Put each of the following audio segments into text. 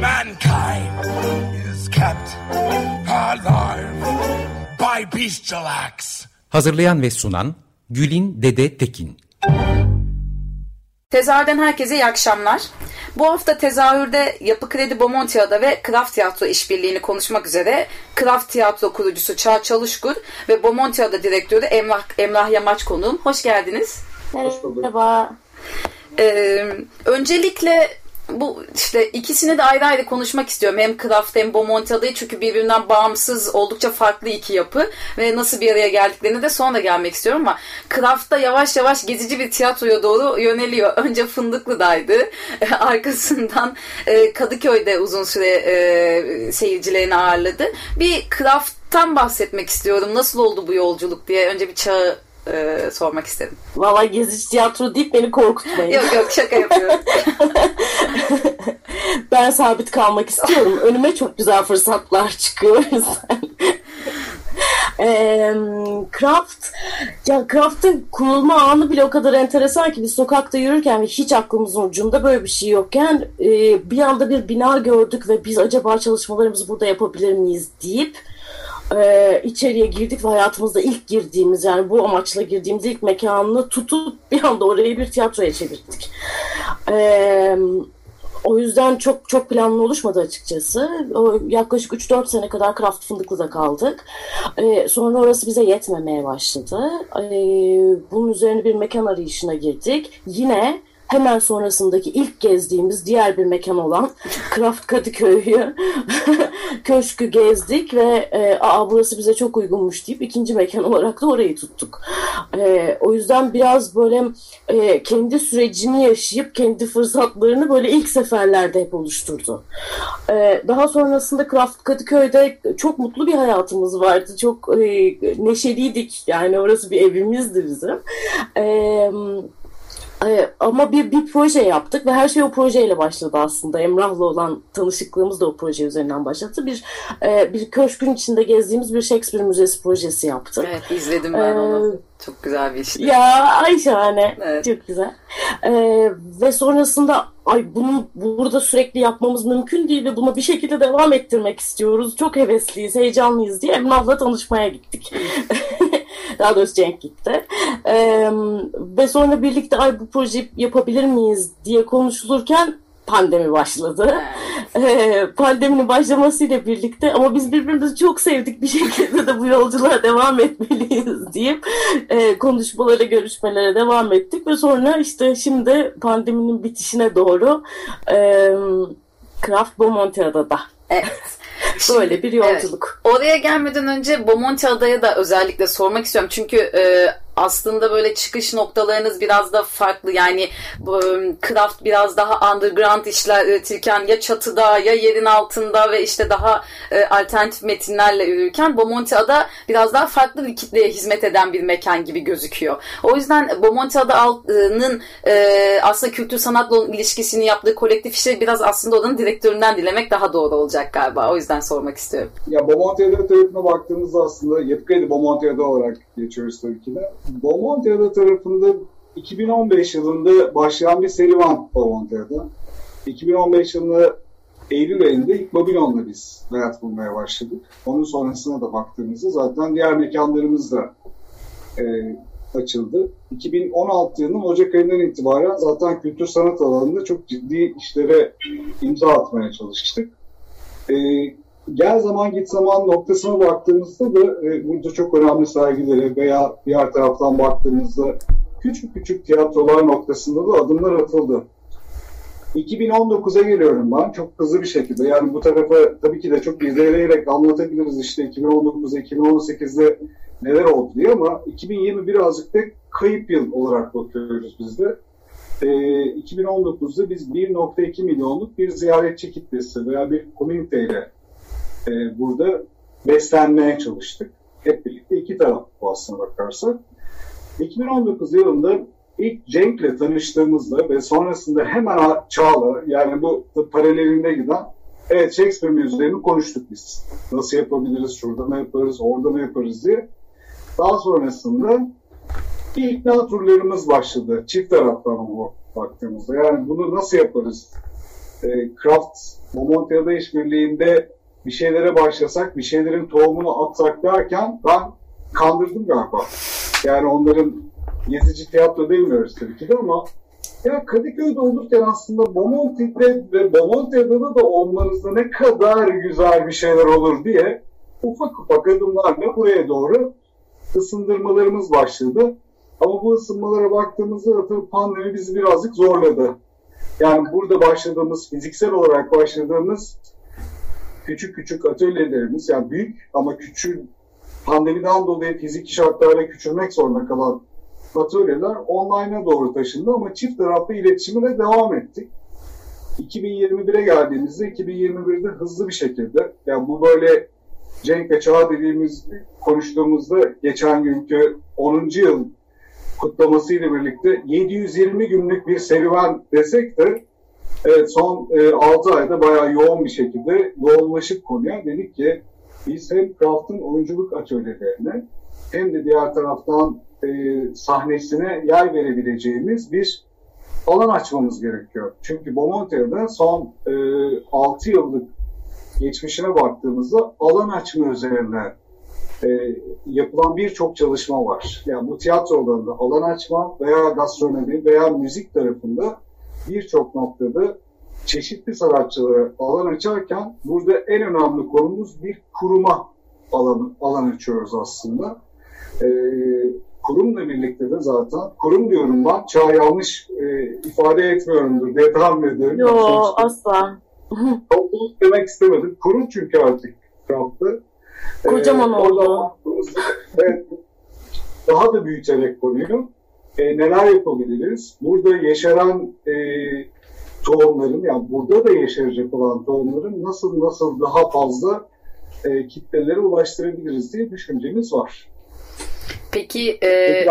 Mankind is kept alive by bestial acts. Hazırlayan ve sunan Gülin Dede Tekin. Tezahürden herkese iyi akşamlar. Bu hafta tezahürde Yapı Kredi Bomontia'da ve Kraft Tiyatro işbirliğini konuşmak üzere Kraft Tiyatro kurucusu Çağ Çalışkur ve Bomontia'da direktörü Emrah, Emrah Yamaç konuğum. Hoş geldiniz. Merhaba. Ee, öncelikle bu işte ikisini de ayrı ayrı konuşmak istiyorum. Hem Kraft hem Bomontia'dayı çünkü birbirinden bağımsız oldukça farklı iki yapı ve nasıl bir araya geldiklerini de sonra gelmek istiyorum ama Kraft'ta yavaş yavaş gezici bir tiyatroya doğru yöneliyor. Önce Fındıklı'daydı. Arkasından e, Kadıköy'de uzun süre e, seyircilerini ağırladı. Bir Kraft'tan bahsetmek istiyorum. Nasıl oldu bu yolculuk diye. Önce bir çağı e, sormak istedim. Valla gezici tiyatro deyip beni korkutmayın. Yok yok şaka yapıyorum. ben sabit kalmak istiyorum. Önüme çok güzel fırsatlar çıkıyor. e, Craft ya Craft'ın kurulma anı bile o kadar enteresan ki biz sokakta yürürken ve hiç aklımızın ucunda böyle bir şey yokken e, bir anda bir bina gördük ve biz acaba çalışmalarımızı burada yapabilir miyiz deyip e, içeriye girdik ve hayatımızda ilk girdiğimiz yani bu amaçla girdiğimiz ilk mekanını tutup bir anda orayı bir tiyatroya çevirdik. E, o yüzden çok çok planlı oluşmadı açıkçası. O, yaklaşık 3-4 sene kadar Kraft Fındıklı'da kaldık. E, sonra orası bize yetmemeye başladı. E, bunun üzerine bir mekan arayışına girdik. Yine hemen sonrasındaki ilk gezdiğimiz diğer bir mekan olan Kraft Kadıköy'ü köşkü gezdik ve e, aa burası bize çok uygunmuş deyip ikinci mekan olarak da orayı tuttuk. E, o yüzden biraz böyle e, kendi sürecini yaşayıp kendi fırsatlarını böyle ilk seferlerde hep oluşturdu. E, daha sonrasında Kraft Kadıköy'de çok mutlu bir hayatımız vardı. Çok e, neşeliydik. Yani orası bir evimizdi bizim. Eee ee, ama bir, bir proje yaptık ve her şey o projeyle başladı aslında. Emrah'la olan tanışıklığımız da o proje üzerinden başladı. Bir e, bir köşkün içinde gezdiğimiz bir Shakespeare Müzesi projesi yaptık. Evet izledim ben ee, onu. Çok güzel bir işti. Ya ay şahane. Evet. Çok güzel. Ee, ve sonrasında ay bunu burada sürekli yapmamız mümkün değil ve buna bir şekilde devam ettirmek istiyoruz. Çok hevesliyiz, heyecanlıyız diye Emrah'la tanışmaya gittik. Daha doğrusu Cenk gitti. Ee, ve sonra birlikte ay bu projeyi yapabilir miyiz diye konuşulurken pandemi başladı. Ee, pandeminin başlamasıyla birlikte ama biz birbirimizi çok sevdik bir şekilde de bu yolculuğa devam etmeliyiz deyip e, konuşmalara, görüşmelere devam ettik ve sonra işte şimdi pandeminin bitişine doğru e, Craft Bomontia'da da. Evet. Böyle bir yolculuk. Evet. Oraya gelmeden önce Bomonti Adaya da özellikle sormak istiyorum. Çünkü e, aslında böyle çıkış noktalarınız biraz da farklı. Yani craft biraz daha underground işler üretirken ya çatıda ya yerin altında ve işte daha e, alternatif metinlerle yürürken Bomontia'da biraz daha farklı bir kitleye hizmet eden bir mekan gibi gözüküyor. O yüzden Bomontia'nın e, aslında kültür sanatla ilişkisini yaptığı kolektif işleri biraz aslında odanın direktöründen dilemek daha doğru olacak galiba. O yüzden sormak istiyorum. Ya Bomontia'da tarafına baktığımızda aslında Yapı Bomontia'da olarak geçiyoruz tabii ki de. Bomontia'da tarafında 2015 yılında başlayan bir serüven Bomontia'da. 2015 yılında Eylül ayında ilk Babilon'da biz hayat bulmaya başladık. Onun sonrasına da baktığımızda zaten diğer mekanlarımız da e, açıldı. 2016 yılının Ocak ayından itibaren zaten kültür sanat alanında çok ciddi işlere imza atmaya çalıştık. E, gel zaman git zaman noktasına baktığımızda da e, burada çok önemli sergilere veya diğer taraftan baktığımızda küçük küçük tiyatrolar noktasında da adımlar atıldı. 2019'a geliyorum ben çok hızlı bir şekilde. Yani bu tarafa tabii ki de çok izleyerek anlatabiliriz işte 2019'da 2018'de neler oldu diye ama 2020 birazcık da kayıp yıl olarak bakıyoruz biz de. e, 2019'da biz 1.2 milyonluk bir ziyaretçi kitlesi veya bir komüniteyle e, burada beslenmeye çalıştık. Hep birlikte iki taraf aslına bakarsak. 2019 yılında ilk Cenk'le tanıştığımızda ve sonrasında hemen Çağla yani bu paralelinde giden evet Shakespeare müziğini konuştuk biz. Nasıl yapabiliriz, şurada mı yaparız, orada mı yaparız diye. Daha sonrasında bir ikna turlarımız başladı. Çift taraftan bu baktığımızda. Yani bunu nasıl yaparız? E, Craft, Momontiya'da işbirliğinde bir şeylere başlasak, bir şeylerin tohumunu atsak derken ben kandırdım galiba. Yani onların gezici tiyatro demiyoruz tabii ki de ama ya Kadıköy'de olurken aslında Bomonti'de ve Bomonti'de da olmanızda ne kadar güzel bir şeyler olur diye ufak ufak adımlarla buraya doğru ısındırmalarımız başladı. Ama bu ısınmalara baktığımızda tabii pandemi bizi birazcık zorladı. Yani burada başladığımız, fiziksel olarak başladığımız küçük küçük atölyelerimiz, yani büyük ama küçük pandemiden dolayı fiziki şartlarla küçülmek zorunda kalan atölyeler online'a doğru taşındı ama çift taraflı iletişime devam ettik. 2021'e geldiğimizde 2021'de hızlı bir şekilde yani bu böyle Cenk Çağ dediğimiz konuştuğumuzda geçen günkü 10. yıl kutlaması ile birlikte 720 günlük bir serüven desek de evet, son e, 6 ayda bayağı yoğun bir şekilde yoğunlaşıp konuya dedik ki biz hem Craft'ın oyunculuk atölyelerine hem de diğer taraftan e, sahnesine yer verebileceğimiz bir alan açmamız gerekiyor. Çünkü Bomontia'da son e, 6 yıllık geçmişine baktığımızda alan açma üzerine e, yapılan birçok çalışma var. Yani bu tiyatrolarında alan açma veya gastronomi veya müzik tarafında birçok noktada çeşitli sanatçılara alan açarken burada en önemli konumuz bir kuruma alanı, alan açıyoruz aslında. E, kurumla birlikte de zaten, kurum diyorum ben, çağ yanlış e, ifade etmiyorumdur diye tahmin ediyorum. Yok asla. Topluluk demek istemedim. Kurum çünkü artık kalktı. Kocaman ee, oldu. Evet, daha da büyüterek konuyu e, neler yapabiliriz? Burada yeşeren e, tohumların, yani burada da yeşerecek olan tohumların nasıl nasıl daha fazla e, kitlelere ulaştırabiliriz diye düşüncemiz var. Peki e,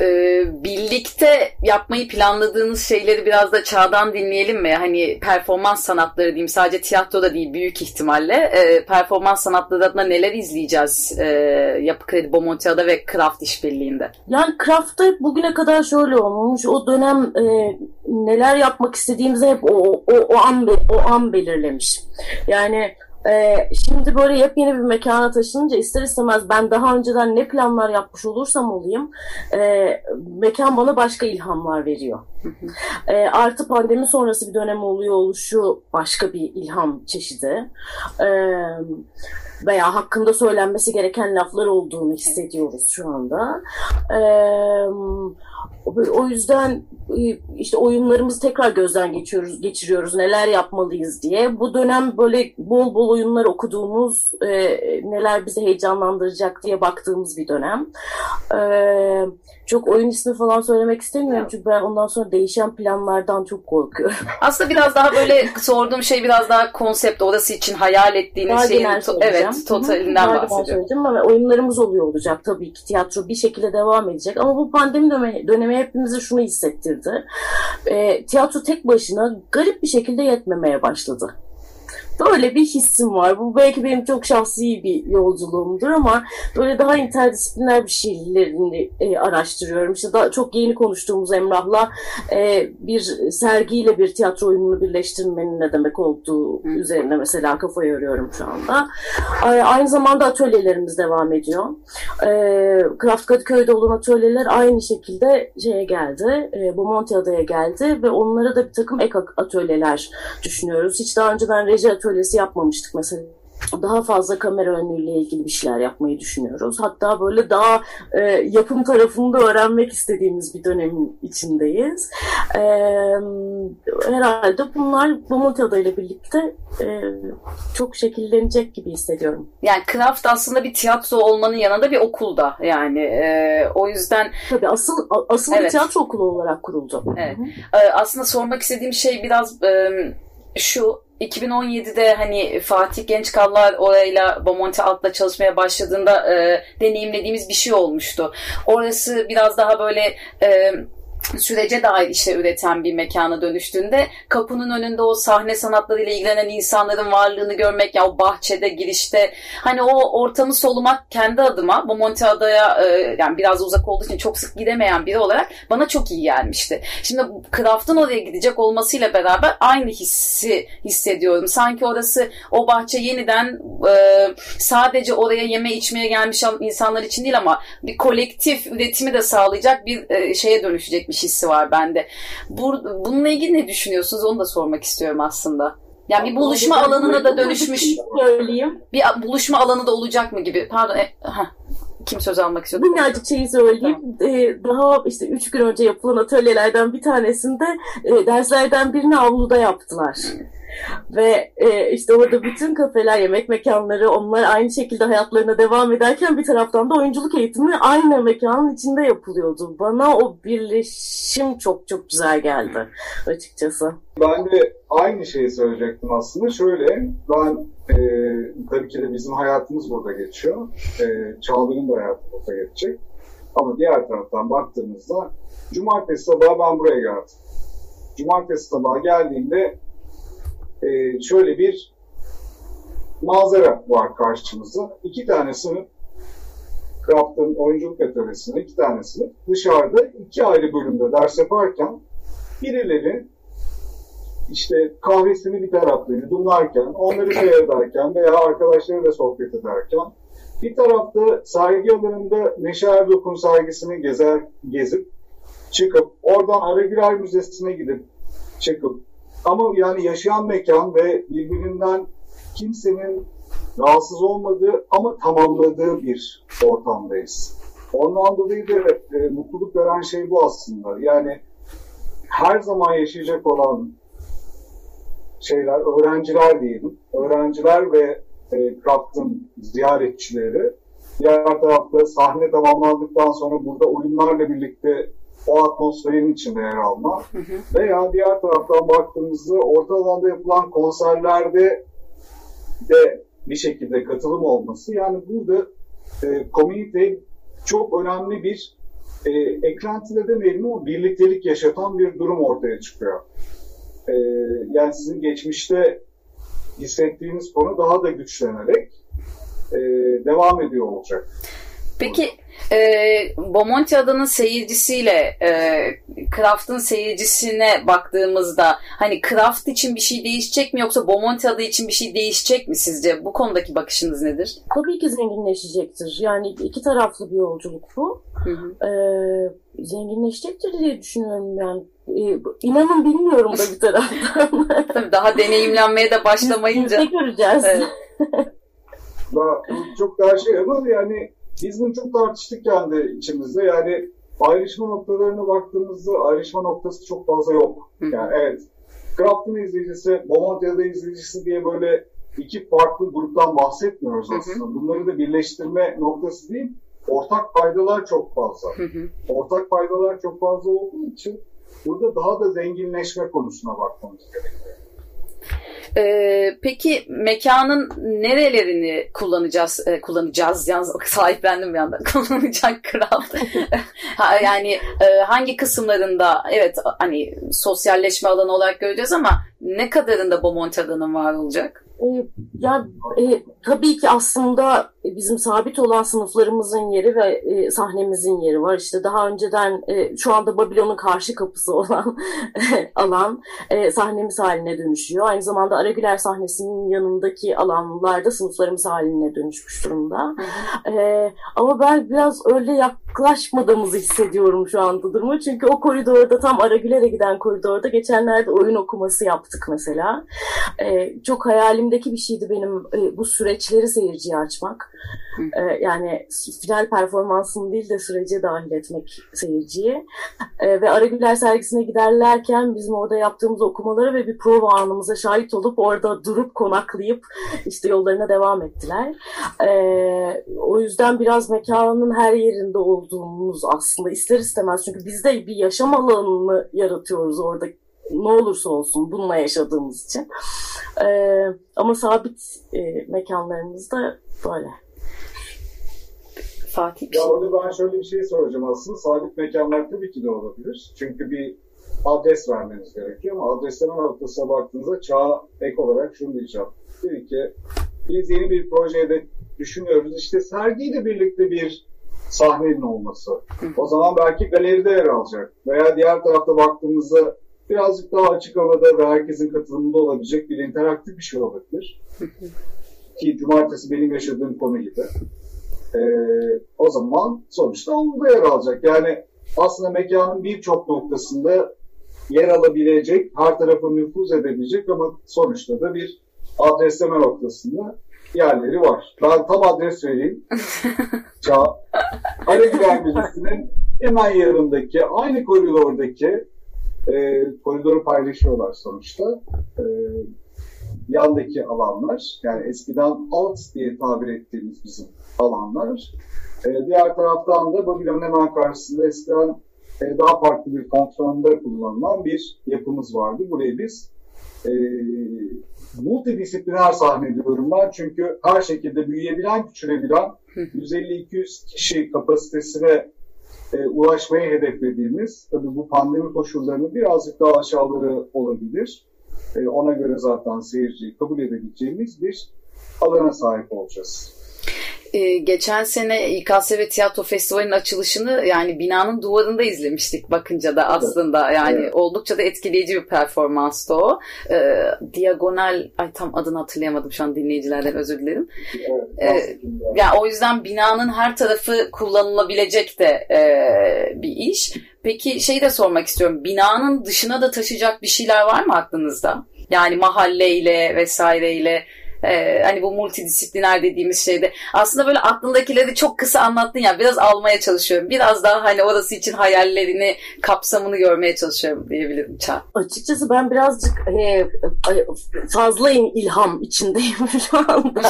e, birlikte yapmayı planladığınız şeyleri biraz da çağdan dinleyelim mi? Hani performans sanatları diyeyim sadece tiyatroda değil büyük ihtimalle. E, performans sanatları adına neler izleyeceğiz e, Yapı Kredi Bomontia'da ve Kraft işbirliğinde? Yani Kraft'ta bugüne kadar şöyle olmuş. O dönem e, neler yapmak istediğimizi hep o, o, o, an, o an belirlemiş. Yani ee, şimdi böyle yepyeni bir mekana taşınınca ister istemez ben daha önceden ne planlar yapmış olursam olayım e, mekan bana başka ilhamlar veriyor. e, artı pandemi sonrası bir dönem oluyor oluşu başka bir ilham çeşidi. E, veya hakkında söylenmesi gereken laflar olduğunu hissediyoruz şu anda. E, o yüzden e, işte oyunlarımızı tekrar gözden geçiyoruz, geçiriyoruz. Neler yapmalıyız diye. Bu dönem böyle bol bol oyunlar okuduğumuz, e, neler bizi heyecanlandıracak diye baktığımız bir dönem. E, çok oyun ismi falan söylemek istemiyorum çünkü ben ondan sonra değişen planlardan çok korkuyorum. Aslında biraz daha böyle sorduğum şey biraz daha konsept orası için hayal ettiğiniz daha şeyin to- evet totalinden bahsediyorum. Ama oyunlarımız oluyor olacak tabii ki tiyatro bir şekilde devam edecek ama bu pandemi dönemi, dönemi hepimize şunu hissettirdi. E, tiyatro tek başına garip bir şekilde yetmemeye başladı. Böyle bir hissim var. Bu belki benim çok şahsi bir yolculuğumdur ama böyle daha interdisipliner bir şeylerini e, araştırıyorum. İşte daha çok yeni konuştuğumuz Emrah'la e, bir sergiyle bir tiyatro oyununu birleştirmenin ne demek olduğu Hı. üzerine mesela kafa yoruyorum şu anda. Aynı zamanda atölyelerimiz devam ediyor. E, Kraft Kadıköy'de olan atölyeler aynı şekilde şeye geldi. E, Bomonti Adaya geldi ve onlara da bir takım ek atölyeler düşünüyoruz. Hiç daha önceden reji atölyesi atölyesi yapmamıştık mesela daha fazla kamera önlüğüyle ilgili bir şeyler yapmayı düşünüyoruz. Hatta böyle daha e, yapım tarafında öğrenmek istediğimiz bir dönemin içindeyiz. E, herhalde bunlar Bomontiada ile birlikte e, çok şekillenecek gibi hissediyorum. Yani Craft aslında bir tiyatro olmanın yanında bir okulda yani e, o yüzden tabii asıl asıl evet. bir tiyatro okulu olarak kuruldu. Evet. E, aslında sormak istediğim şey biraz e, şu 2017'de hani Fatih Gençkallar orayla Bomonti Alt'la çalışmaya başladığında e, deneyimlediğimiz bir şey olmuştu. Orası biraz daha böyle e, sürece dair işler üreten bir mekana dönüştüğünde kapının önünde o sahne sanatlarıyla ilgilenen insanların varlığını görmek ya o bahçede girişte hani o ortamı solumak kendi adıma bu Monteada'ya e, yani biraz uzak olduğu için çok sık gidemeyen biri olarak bana çok iyi gelmişti. Şimdi Craft'ın oraya gidecek olmasıyla beraber aynı hissi hissediyorum. Sanki orası o bahçe yeniden e, sadece oraya yeme içmeye gelmiş insanlar için değil ama bir kolektif üretimi de sağlayacak bir e, şeye dönüşecek bir hissi var bende. Bu, bununla ilgili ne düşünüyorsunuz onu da sormak istiyorum aslında. Yani bir buluşma alanına da dönüşmüş. Söyleyeyim. Bir buluşma alanı da olacak mı gibi. Pardon. E, kim söz almak istiyordu? Minnacık şeyi söyleyeyim. Tamam. Ee, daha işte üç gün önce yapılan atölyelerden bir tanesinde e, derslerden birini avluda yaptılar. Ve e, işte orada bütün kafeler, yemek mekanları onlar aynı şekilde hayatlarına devam ederken bir taraftan da oyunculuk eğitimi aynı mekanın içinde yapılıyordu. Bana o birleşim çok çok güzel geldi açıkçası. Ben de aynı şeyi söyleyecektim aslında. Şöyle ben e, tabii ki de bizim hayatımız burada geçiyor. E, Çağlar'ın da hayatı burada geçecek. Ama diğer taraftan baktığımızda cumartesi sabahı ben buraya geldim. Cumartesi sabahı geldiğimde e, şöyle bir manzara var karşımızda. İki tane sınıf Craft'ın oyunculuk atölyesinde iki tane sınıf dışarıda iki ayrı bölümde ders yaparken birileri işte kahvesini bir tarafta yudumlarken, onları seyrederken veya arkadaşlarıyla sohbet ederken bir tarafta sergi alanında Neşe Erdok'un sergisini gezer, gezip çıkıp oradan Aragüler Müzesi'ne gidip çıkıp ama yani yaşayan mekan ve birbirinden kimsenin rahatsız olmadığı ama tamamladığı bir ortamdayız. Ondan dolayı da e, mutluluk veren şey bu aslında. Yani her zaman yaşayacak olan şeyler, öğrenciler diyelim. Öğrenciler ve e, Craft'ın ziyaretçileri. Diğer tarafta sahne tamamlandıktan sonra burada oyunlarla birlikte o atmosferin içinde yer alma. Hı hı. Veya diğer taraftan baktığımızda orta alanda yapılan konserlerde de bir şekilde katılım olması. Yani burada e, komünite çok önemli bir e, eklentide demeyelim ama birliktelik yaşatan bir durum ortaya çıkıyor. E, yani sizin geçmişte hissettiğiniz konu daha da güçlenerek e, devam ediyor olacak. Peki e, Bomonti adının seyircisiyle e, Kraft'ın seyircisine baktığımızda hani Kraft için bir şey değişecek mi yoksa Bomonti adı için bir şey değişecek mi sizce? Bu konudaki bakışınız nedir? Tabii ki zenginleşecektir. Yani iki taraflı bir yolculuk bu. Hı hı. Ee, zenginleşecektir diye düşünüyorum yani. Ee, inanın bilmiyorum da bir taraftan. Tabii daha deneyimlenmeye de başlamayınca. Biz göreceğiz. Evet. daha, çok daha şey ama yani biz bunu çok tartıştık kendi içimizde. Yani ayrışma noktalarına baktığımızda ayrışma noktası çok fazla yok. Yani evet, Craft'ın izleyicisi, Bomontia'da izleyicisi diye böyle iki farklı gruptan bahsetmiyoruz aslında. Bunları da birleştirme noktası değil, ortak paydalar çok fazla. Ortak paydalar çok fazla olduğu için burada daha da zenginleşme konusuna bakmamız gerekiyor. Ee, peki mekanın nerelerini kullanacağız? E, kullanacağız yalnız sahiplendim bir anda. Kullanacak kral. yani e, hangi kısımlarında evet hani sosyalleşme alanı olarak göreceğiz ama ne kadarında Beaumont alanın var olacak? E, ya e, tabii ki aslında bizim sabit olan sınıflarımızın yeri ve e, sahnemizin yeri var. İşte daha önceden e, şu anda Babilon'un karşı kapısı olan alan e, sahnemiz haline dönüşüyor. Aynı zamanda Aragüler sahnesinin yanındaki alanlarda sınıflarımız haline dönüşmüş durumda. E, ama ben biraz öyle yak yaklaşmadığımızı hissediyorum şu anda durumu. Çünkü o koridorda tam Aragüler'e giden koridorda geçenlerde oyun okuması yaptık mesela. Ee, çok hayalimdeki bir şeydi benim e, bu süreçleri seyirciye açmak. Ee, yani final performansını değil de sürece dahil etmek seyirciye. Ee, ve Aragüler sergisine giderlerken bizim orada yaptığımız okumaları ve bir prova anımıza şahit olup orada durup konaklayıp işte yollarına devam ettiler. Ee, o yüzden biraz mekanın her yerinde olduğumuz aslında ister istemez çünkü biz de bir yaşam alanını yaratıyoruz orada ne olursa olsun bununla yaşadığımız için. Ee, ama sabit e, mekanlarımızda böyle. Fatih Ya şey. orada ben şöyle bir şey soracağım aslında. Sabit mekanlar tabii ki de olabilir. Çünkü bir adres vermeniz gerekiyor ama adresleme noktasına baktığınızda çağa ek olarak şunu diyeceğim. Dedi ki biz yeni bir projede düşünüyoruz. İşte sergiyle birlikte bir sahnenin olması. O zaman belki galeride yer alacak. Veya diğer tarafta baktığımızda birazcık daha açık havada ve herkesin katılımında olabilecek bir interaktif bir şey olabilir. Ki cumartesi benim yaşadığım konu gibi. Ee, o zaman sonuçta onda yer alacak. Yani aslında mekanın birçok noktasında yer alabilecek, her tarafa nüfuz edebilecek ama sonuçta da bir adresleme noktasında yerleri var. Ben tam adres vereyim. Çağ. Aragüler Müzesi'nin hemen yanındaki, aynı koridordaki e, koridoru paylaşıyorlar sonuçta. E, yandaki alanlar, yani eskiden alt diye tabir ettiğimiz bizim alanlar. E, diğer taraftan da Babilon'un hemen karşısında eskiden e, daha farklı bir fonksiyonda kullanılan bir yapımız vardı. Burayı biz e, multidisipliner sahne diyorum ben. Çünkü her şekilde büyüyebilen, küçülebilen 150-200 kişi kapasitesine e, ulaşmayı hedeflediğimiz, tabii bu pandemi koşullarının birazcık daha aşağıları olabilir. E, ona göre zaten seyirciyi kabul edebileceğimiz bir alana sahip olacağız. Ee, geçen sene İKSV Tiyatro Festivali'nin açılışını yani binanın duvarında izlemiştik bakınca da aslında yani Evet. oldukça da etkileyici bir performanstı o. Ee, diagonal ay tam adını hatırlayamadım şu an dinleyicilerden özür dilerim. Evet, bahsettiğim yani. O yüzden binanın her tarafı kullanılabilecek de e, bir iş. Peki şeyi de sormak istiyorum. Binanın dışına da taşıyacak bir şeyler var mı aklınızda? Yani mahalleyle vesaireyle e, hani bu multidisipliner dediğimiz şeyde aslında böyle aklındakileri çok kısa anlattın ya biraz almaya çalışıyorum. Biraz daha hani orası için hayallerini kapsamını görmeye çalışıyorum diyebilirim Çağ. Açıkçası ben birazcık e, fazla il- ilham içindeyim şu anda.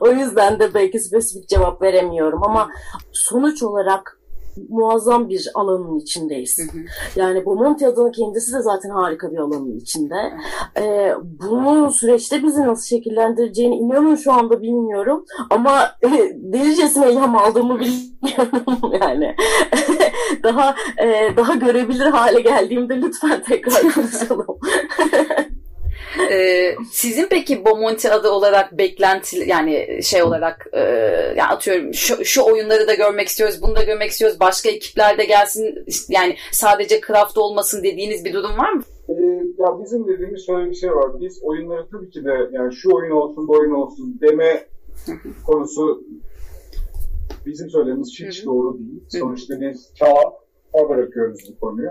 o yüzden de belki spesifik cevap veremiyorum ama sonuç olarak muazzam bir alanın içindeyiz. Yani bu Monty adının kendisi de zaten harika bir alanın içinde. Ee, bunun süreçte bizi nasıl şekillendireceğini inanın şu anda bilmiyorum. Ama e, delicesine ilham aldığımı biliyorum yani. daha e, daha görebilir hale geldiğimde lütfen tekrar konuşalım. Ee, sizin peki Bomonti adı olarak beklenti yani şey olarak e, yani atıyorum şu, şu oyunları da görmek istiyoruz, bunu da görmek istiyoruz, başka ekipler de gelsin yani sadece craft olmasın dediğiniz bir durum var mı? Ee, ya bizim dediğimiz şöyle bir şey var. Biz oyunları tabii ki de yani şu oyun olsun, bu oyun olsun deme konusu bizim söylediğimiz hiç doğru değil. Sonuçta biz kağıt bırakıyoruz bu konuyu.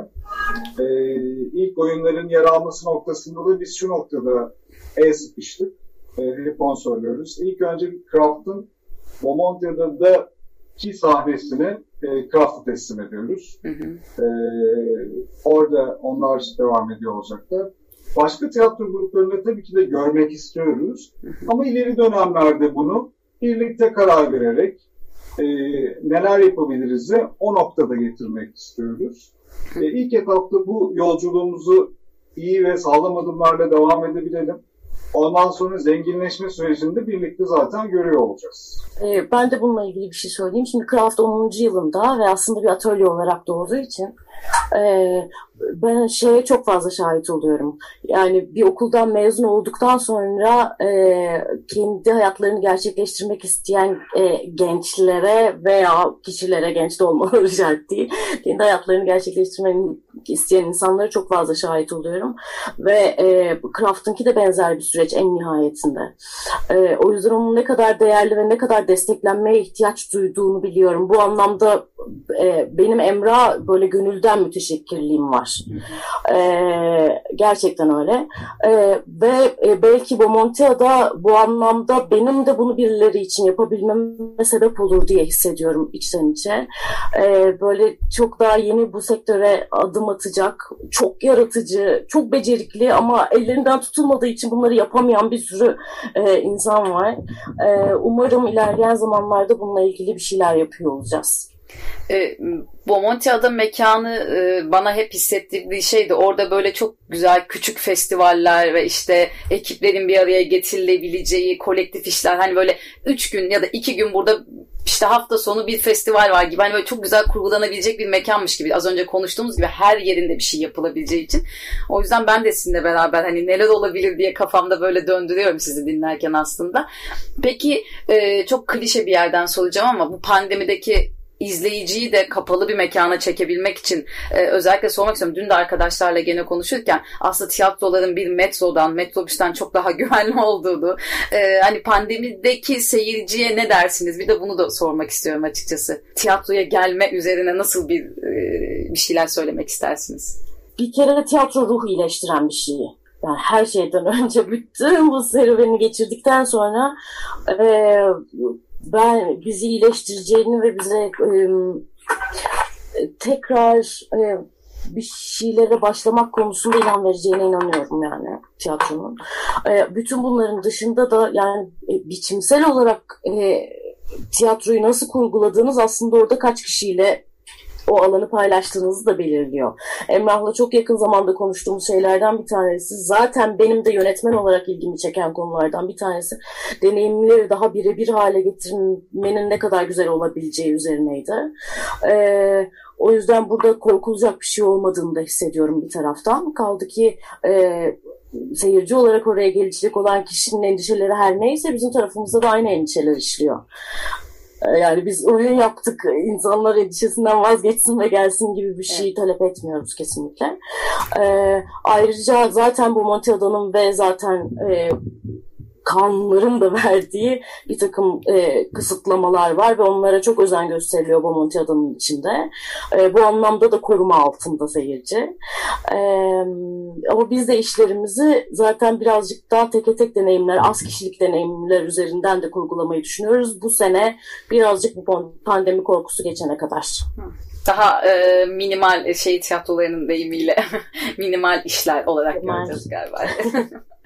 Ee, ilk oyunların yer alması noktasında da biz şu noktada el sıkıştık. Ee, hep onu söylüyoruz. İlk önce Craft'ın Bomontia'da da ki sahnesini e, Craft'a teslim ediyoruz. Ee, orada onlar devam ediyor olacaklar. Başka tiyatro gruplarını tabii ki de görmek istiyoruz. Ama ileri dönemlerde bunu birlikte karar vererek e, neler yapabiliriz de o noktada getirmek istiyoruz. E, ilk etapta bu yolculuğumuzu iyi ve sağlam adımlarla devam edebilelim. Ondan sonra zenginleşme sürecinde birlikte zaten görüyor olacağız. Ee, ben de bununla ilgili bir şey söyleyeyim. Şimdi Craft 10. yılında ve aslında bir atölye olarak doğduğu için e, ben şeye çok fazla şahit oluyorum. Yani bir okuldan mezun olduktan sonra e, kendi hayatlarını gerçekleştirmek isteyen e, gençlere veya kişilere genç de olmaları şart değil. Kendi hayatlarını gerçekleştirmenin isteyen insanlara çok fazla şahit oluyorum. Ve e, Craft'ınki de benzer bir süreç en nihayetinde. E, o yüzden onun ne kadar değerli ve ne kadar desteklenmeye ihtiyaç duyduğunu biliyorum. Bu anlamda e, benim Emrah böyle gönülden müteşekkirliğim var. E, gerçekten öyle. E, ve e, belki Bomontia'da bu anlamda benim de bunu birileri için yapabilmeme sebep olur diye hissediyorum içten içe. E, böyle çok daha yeni bu sektöre adım atacak, çok yaratıcı, çok becerikli ama ellerinden tutulmadığı için bunları yapamayan bir sürü e, insan var. E, umarım ilerleyen zamanlarda bununla ilgili bir şeyler yapıyor olacağız. E, Bomonti Ada mekanı e, bana hep hissettirdiği şeydi. Orada böyle çok güzel küçük festivaller ve işte ekiplerin bir araya getirilebileceği kolektif işler. Hani böyle üç gün ya da iki gün burada işte hafta sonu bir festival var gibi. Hani böyle çok güzel kurgulanabilecek bir mekanmış gibi. Az önce konuştuğumuz gibi her yerinde bir şey yapılabileceği için. O yüzden ben de sizinle beraber hani neler olabilir diye kafamda böyle döndürüyorum sizi dinlerken aslında. Peki e, çok klişe bir yerden soracağım ama bu pandemideki izleyiciyi de kapalı bir mekana çekebilmek için e, özellikle sormak istiyorum. Dün de arkadaşlarla gene konuşurken aslında tiyatroların bir metrodan, metrobüsten çok daha güvenli olduğunu e, hani pandemideki seyirciye ne dersiniz? Bir de bunu da sormak istiyorum açıkçası. Tiyatroya gelme üzerine nasıl bir e, bir şeyler söylemek istersiniz? Bir kere tiyatro ruhu iyileştiren bir şey. Yani her şeyden önce bütün bu serüveni geçirdikten sonra e, ben bizi iyileştireceğini ve bize e, tekrar e, bir şeylere başlamak konusunda ilham vereceğine inanıyorum yani tiyatronun. Bütün bunların dışında da yani e, biçimsel olarak e, tiyatroyu nasıl kurguladığınız aslında orada kaç kişiyle o alanı paylaştığınızı da belirliyor. Emrah'la çok yakın zamanda konuştuğumuz şeylerden bir tanesi zaten benim de yönetmen olarak ilgimi çeken konulardan bir tanesi deneyimleri daha birebir hale getirmenin ne kadar güzel olabileceği üzerineydi. Ee, o yüzden burada korkulacak bir şey olmadığını da hissediyorum bir taraftan. Kaldı ki e, seyirci olarak oraya gelecek olan kişinin endişeleri her neyse bizim tarafımızda da aynı endişeler işliyor. Yani biz oyun yaptık, insanlar endişesinden vazgeçsin ve gelsin gibi bir şey evet. talep etmiyoruz kesinlikle. Ee, ayrıca zaten bu Monteado'nun ve zaten e, kanunların da verdiği bir takım e, kısıtlamalar var ve onlara çok özen gösteriliyor Bomonti adının içinde. E, bu anlamda da koruma altında seyirci. E, ama biz de işlerimizi zaten birazcık daha teke tek deneyimler, az kişilik deneyimler üzerinden de kurgulamayı düşünüyoruz. Bu sene birazcık bu pandemi korkusu geçene kadar. daha e, minimal şey tiyatrolarının deyimiyle minimal işler olarak minimal. göreceğiz galiba.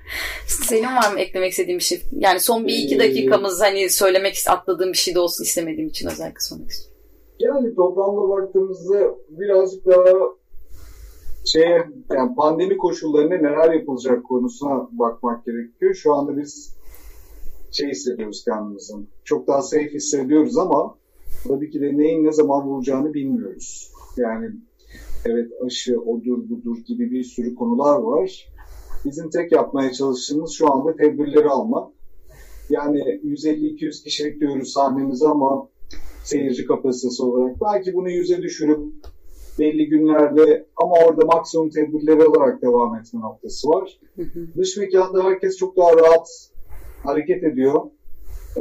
Senin var mı eklemek istediğin bir şey? Yani son bir iki dakikamız hani söylemek atladığım bir şey de olsun istemediğim için özellikle sormak istiyorum. Yani toplamda baktığımızda birazcık daha şey yani pandemi koşullarında neler yapılacak konusuna bakmak gerekiyor. Şu anda biz şey hissediyoruz kendimizin. Çok daha safe hissediyoruz ama tabii ki de neyin ne zaman vuracağını bilmiyoruz. Yani evet aşı odur budur gibi bir sürü konular var. Bizim tek yapmaya çalıştığımız şu anda tedbirleri almak. Yani 150-200 kişilik diyoruz sahnemize ama seyirci kapasitesi olarak belki bunu yüze düşürüp belli günlerde ama orada maksimum tedbirleri alarak devam etme noktası var. Dış mekanda herkes çok daha rahat hareket ediyor.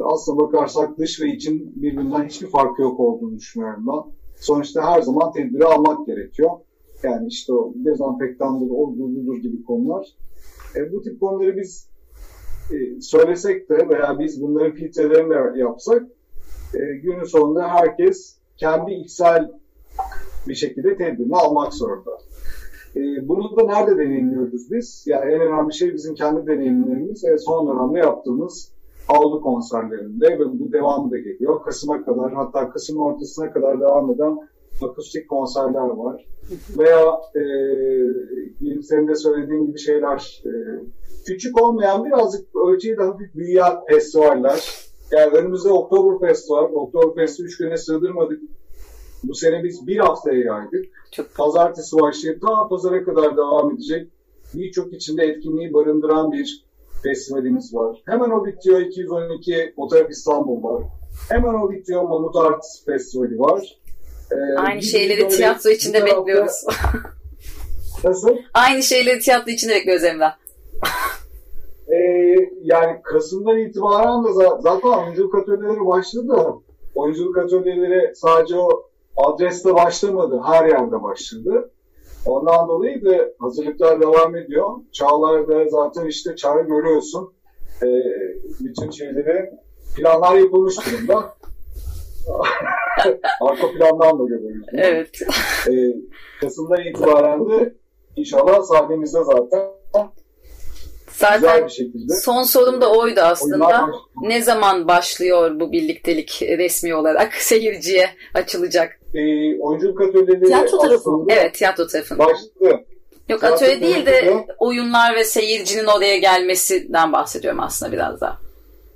Aslına bakarsak dış ve için birbirinden hiçbir farkı yok olduğunu düşünüyorum ben. Sonuçta her zaman tedbiri almak gerekiyor. Yani işte o dezenfektandır, odur budur gibi konular. E, bu tip konuları biz e, söylesek de veya biz bunların filtrelerini yapsak e, günün sonunda herkes kendi içsel bir şekilde tedbirini almak zorunda. E, bunu da nerede deneyimliyoruz biz? Yani en önemli şey bizim kendi deneyimlerimiz ve son dönemde yaptığımız avlu konserlerinde ve bu devam da geliyor. Kasım'a kadar hatta Kasım ortasına kadar devam eden akustik konserler var. Veya e, senin de söylediğin gibi şeyler e, küçük olmayan birazcık ölçüyü de hafif büyüyen festivaller. Yani önümüzde Oktoberfest var. Oktoberfest'i üç güne sığdırmadık. Bu sene biz bir haftaya yaydık. Çok... Pazartesi başlayıp daha pazara kadar devam edecek. Birçok içinde etkinliği barındıran bir festivalimiz var. Hemen o bitiyor 212 Fotoğraf İstanbul var. Hemen o bitiyor Mamut Art Festivali var. Ee, Aynı şeyleri tiyatro içinde bekliyoruz. Nasıl? Aynı şeyleri tiyatro için de bekliyoruz Emrah. Ee, yani Kasım'dan itibaren de zaten oyunculuk atölyeleri başladı. Oyunculuk atölyeleri sadece o adreste başlamadı, her yerde başladı. Ondan dolayı da hazırlıklar devam ediyor. Çağlar'da zaten işte çağrı görüyorsun. Ee, bütün şeyleri planlar yapılmış durumda. Arka plandan da görüyoruz. Evet. Ee, Kasım'dan itibaren de inşallah sahnemizde zaten Zaten son sorum da oydu aslında. Ne zaman başlıyor bu birliktelik resmi olarak seyirciye açılacak? E, oyunculuk atölyeleri tiyatro tarafı Evet tiyatro tarafında. Başladı. Yok tiyatro atölye değil de oyunlar ve seyircinin oraya gelmesinden bahsediyorum aslında biraz daha.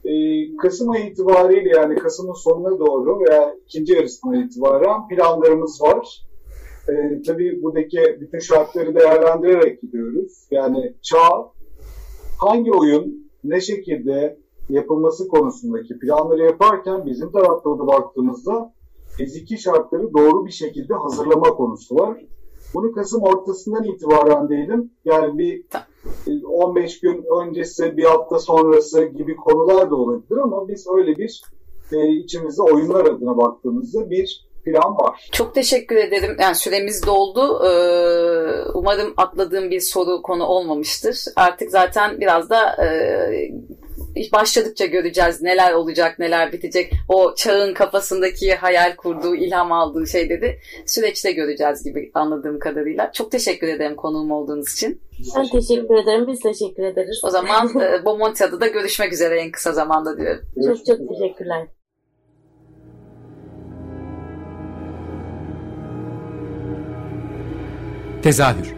E, Kasım ayı itibariyle yani Kasım'ın sonuna doğru veya ikinci yarısına itibaren planlarımız var. E, tabii buradaki bütün şartları değerlendirerek gidiyoruz. Yani çağ hangi oyun ne şekilde yapılması konusundaki planları yaparken bizim tarafta da baktığımızda fiziki şartları doğru bir şekilde hazırlama konusu var. Bunu Kasım ortasından itibaren diyelim. Yani bir 15 e, gün öncesi, bir hafta sonrası gibi konular da olabilir ama biz öyle bir e, içimizde oyunlar adına baktığımızda bir plan var. Çok teşekkür ederim. Yani süremiz doldu. Ee, umarım atladığım bir soru konu olmamıştır. Artık zaten biraz da e, başladıkça göreceğiz neler olacak, neler bitecek. O çağın kafasındaki hayal kurduğu, ilham aldığı şey dedi. Süreçte göreceğiz gibi anladığım kadarıyla. Çok teşekkür ederim konuğum olduğunuz için. Ben teşekkür ederim. Biz teşekkür ederiz. O zaman e, Bomontia'da da görüşmek üzere en kısa zamanda diyorum. Çok çok teşekkürler. Tezahür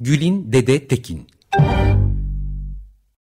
Gülin Dede Tekin.